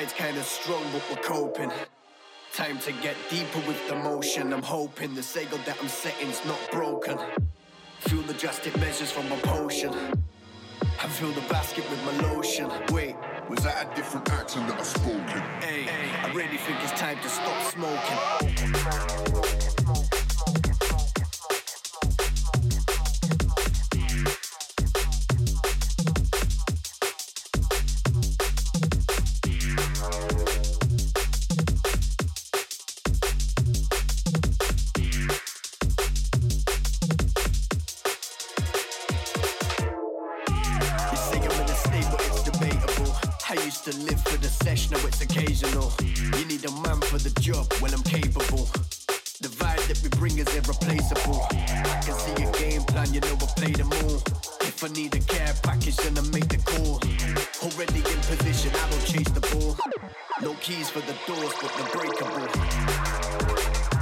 tide's kinda strong, but we're coping. Time to get deeper with the motion. I'm hoping the sail that I'm setting's not broken. Feel the drastic measures from my potion. I fill the basket with my lotion. Wait, was that a different accent that I spoken? Hey, I really think it's time to stop smoking. Keys for the doors, but they're breakable.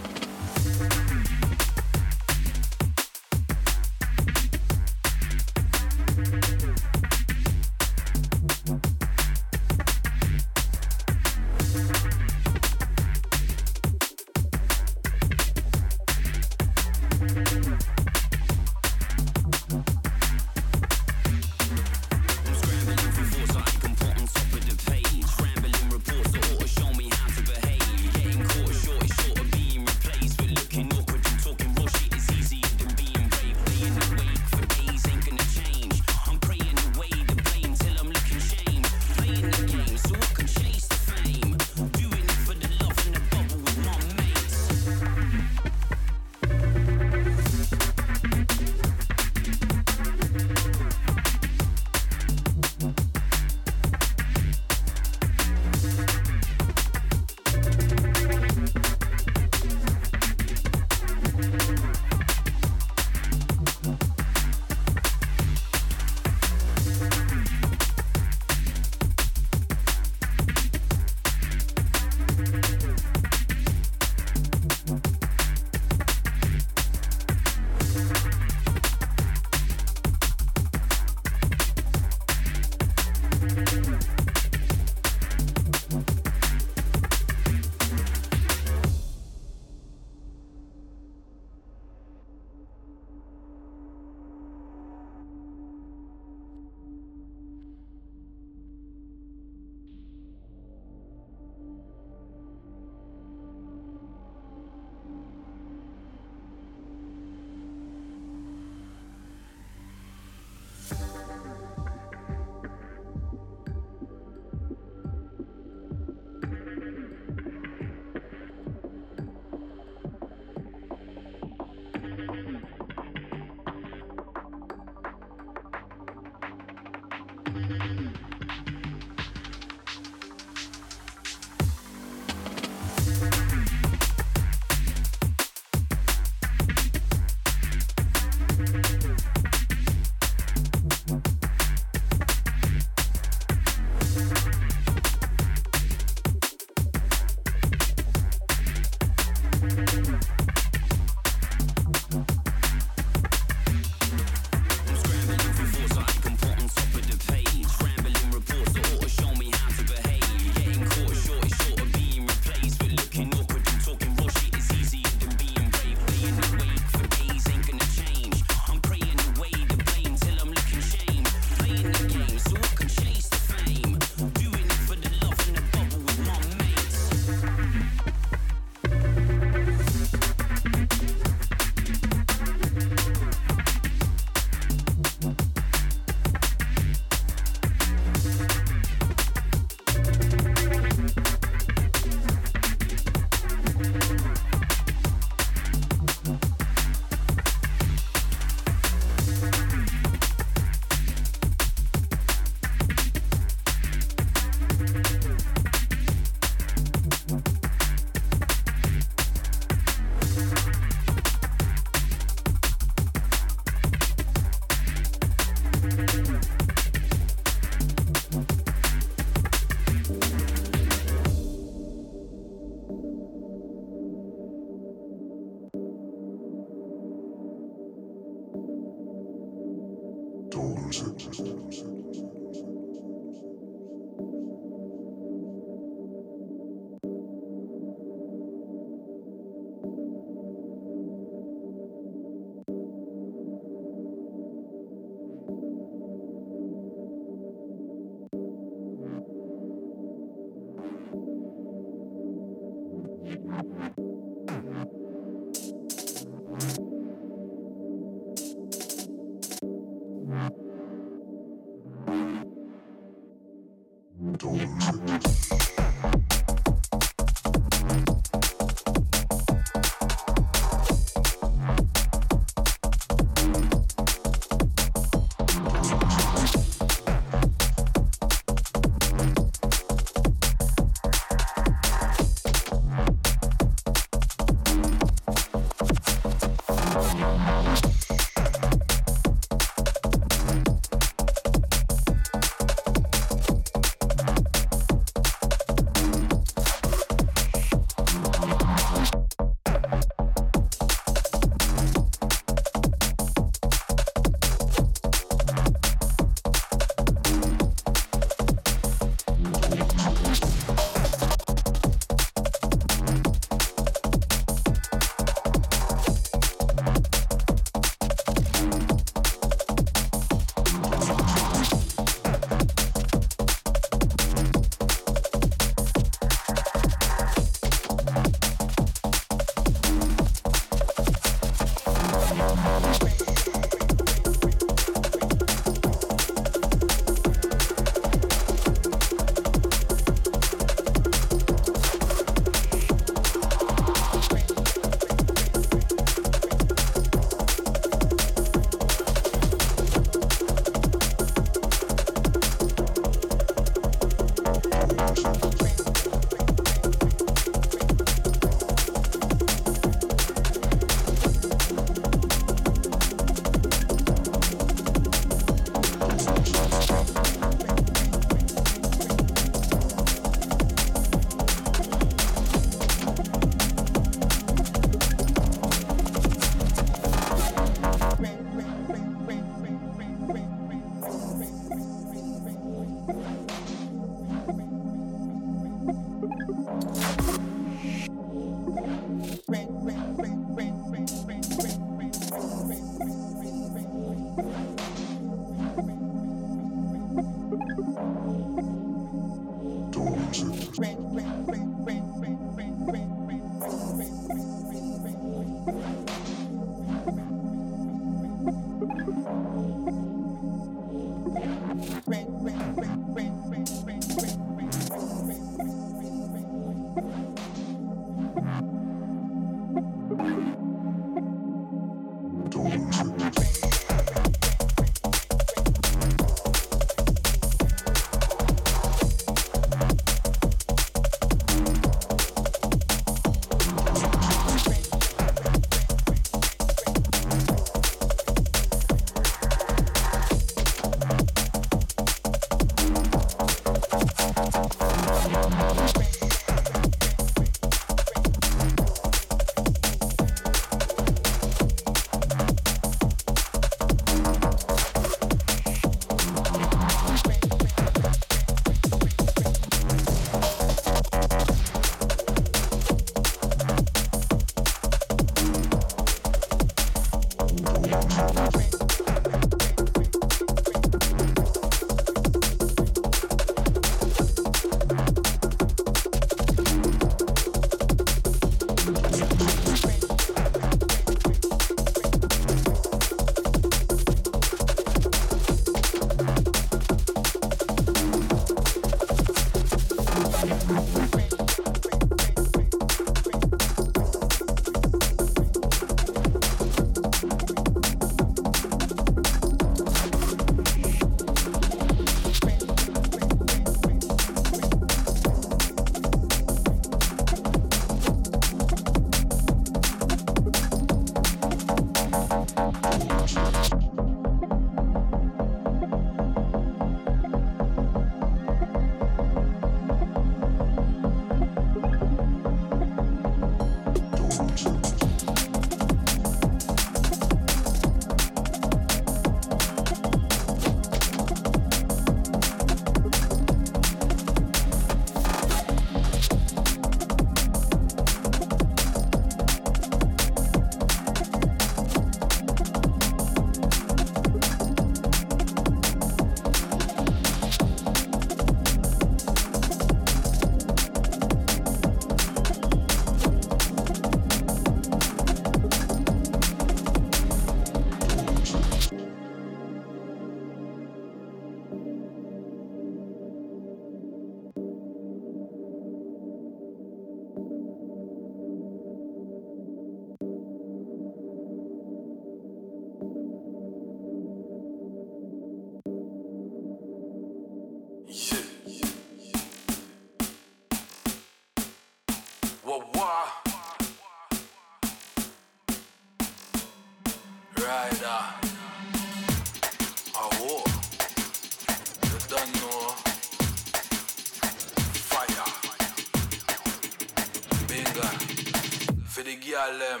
Girl, them.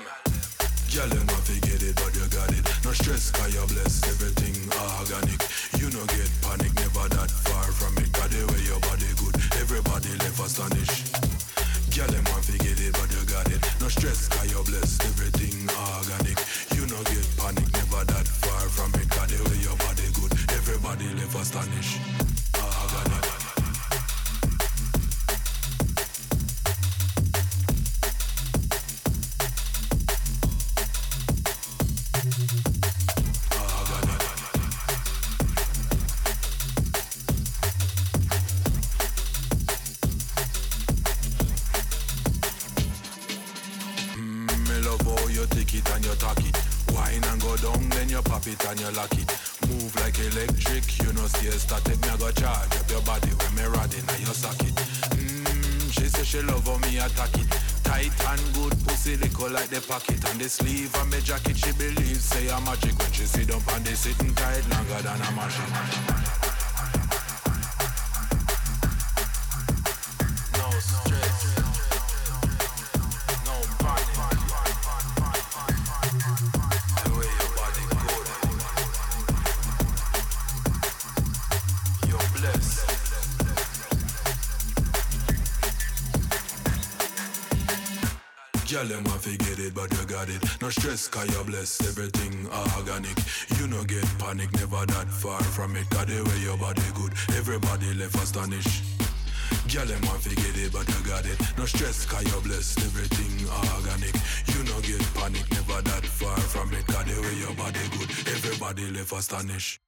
Girl them not forget it but you got it. No stress cause you blessed. Everything organic. You no get panic never that far from it. The way your body good. Everybody left astonished. Girl, them want to get it, but you got it. No stress, cause the sleeve and my jacket she believes Say I'm magic when she sit up and they sitting tight longer than a machine. Yes. You bless everything organic. You no get panic, never that far from it. Got the way your body good, everybody left astonished. Girl, them want to get it, but you got it. No stress, cause you bless everything organic. You no get panic, never that far from it. Got the way your body good, everybody left astonished.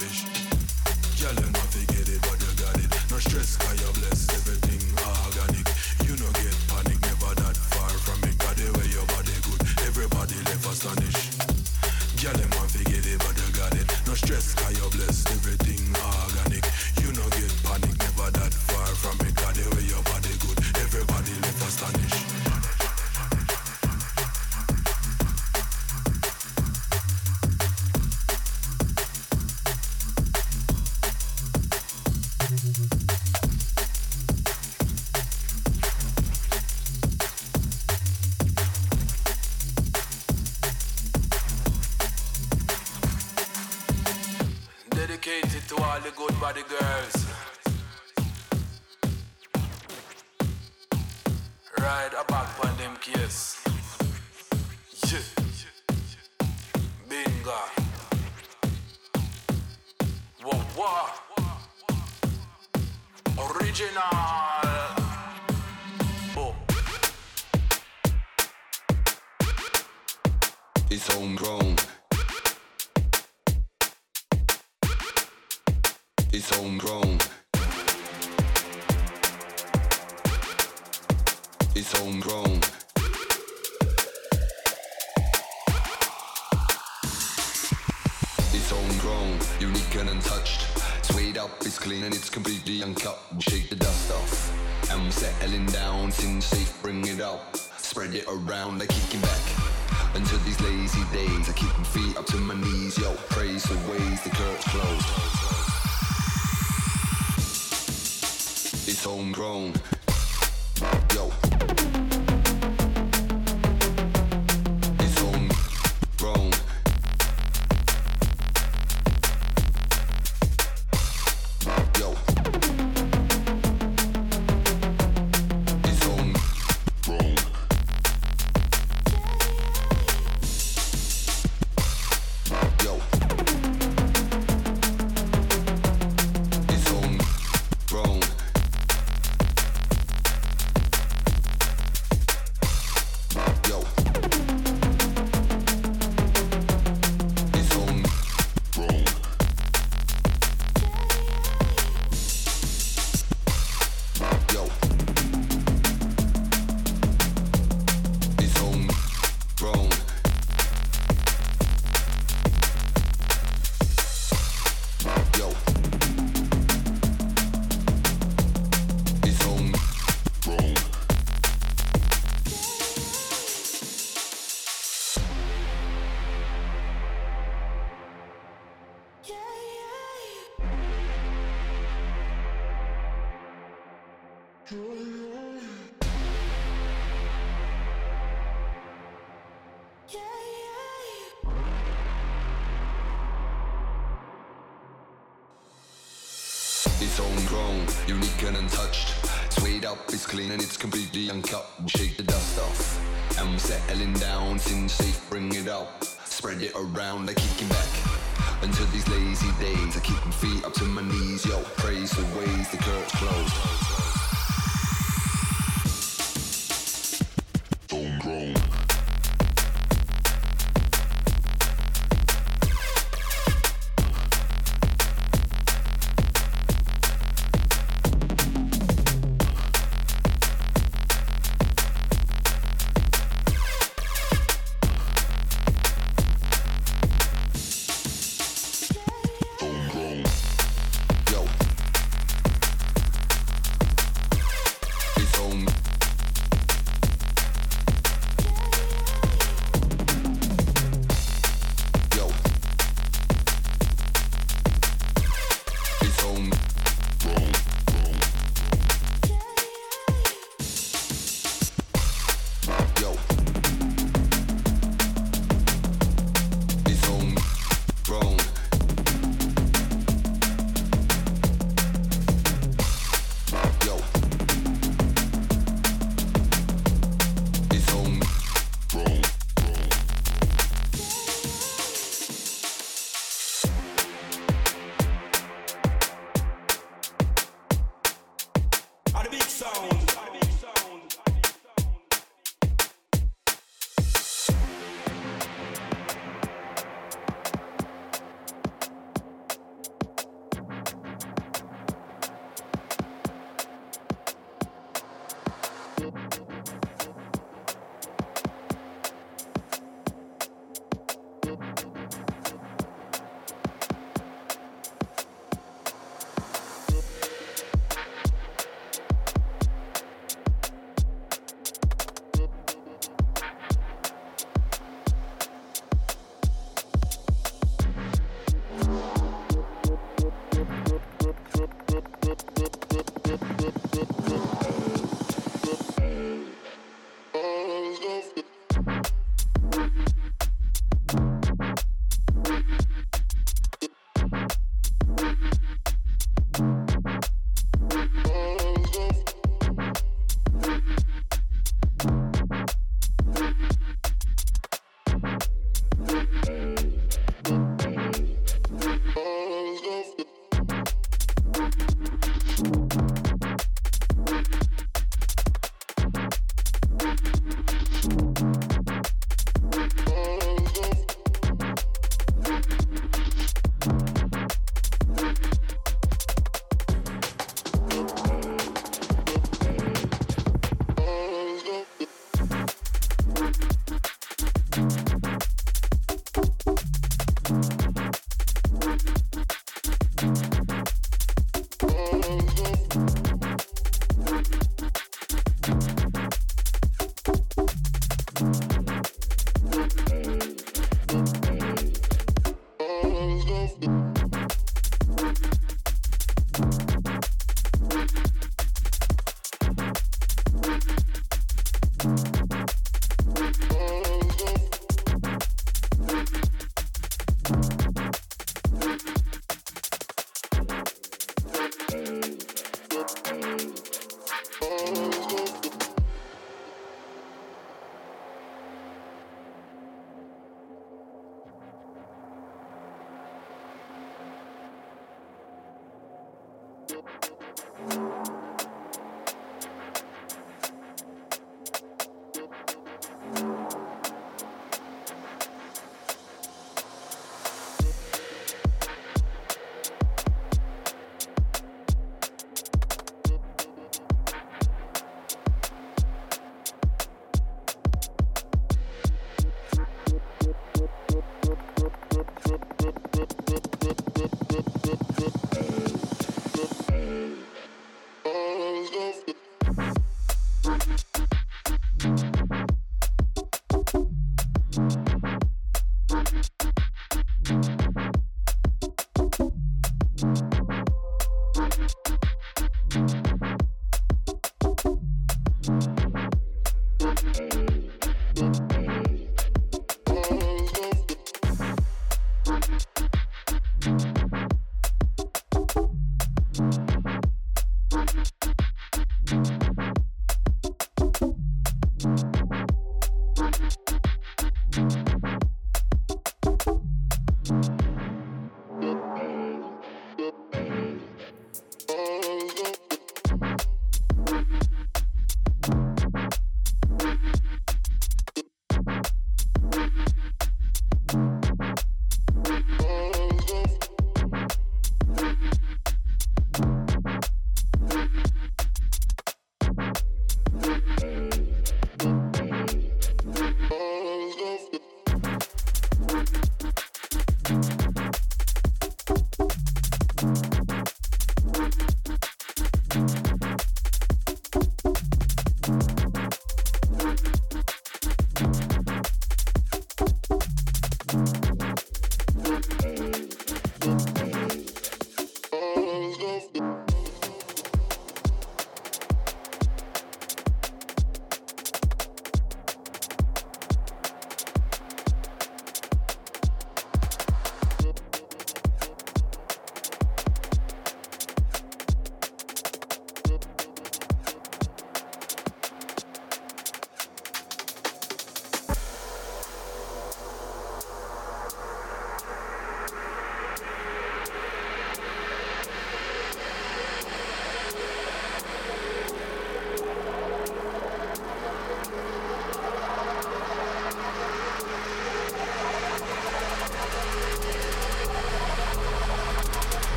Life body girls. Completely uncut. Shake the dust off. And we're settling down, sin safe, bring it up. Spread it around, I kicking back. Until these lazy days, I keep my feet up to my knees, yo. Praise the ways the curtains closed. It's homegrown.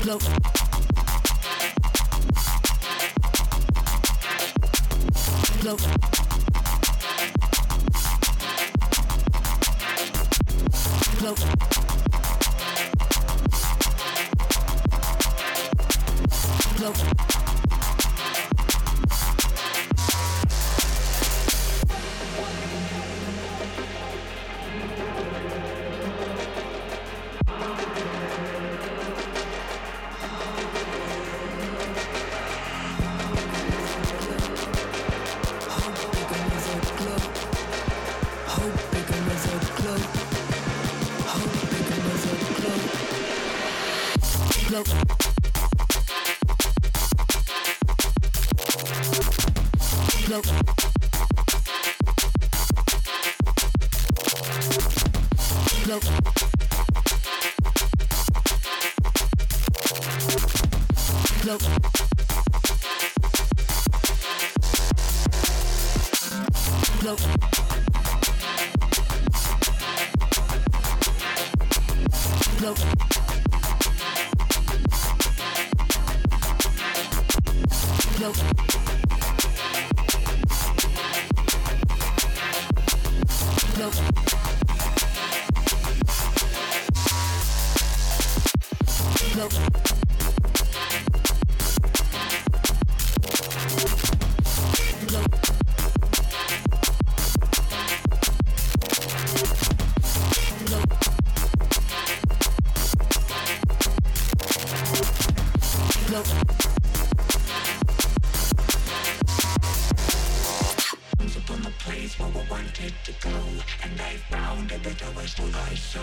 Float. Float. need to go And I found a better ways to lie so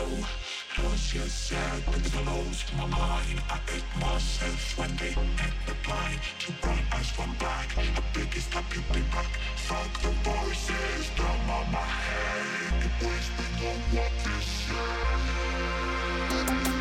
Close yourself with the lows to my mind. I ate myself when they hit the blind to bring eyes from black. The biggest I could be back. Fuck the voices down on my head It weighs me on what they say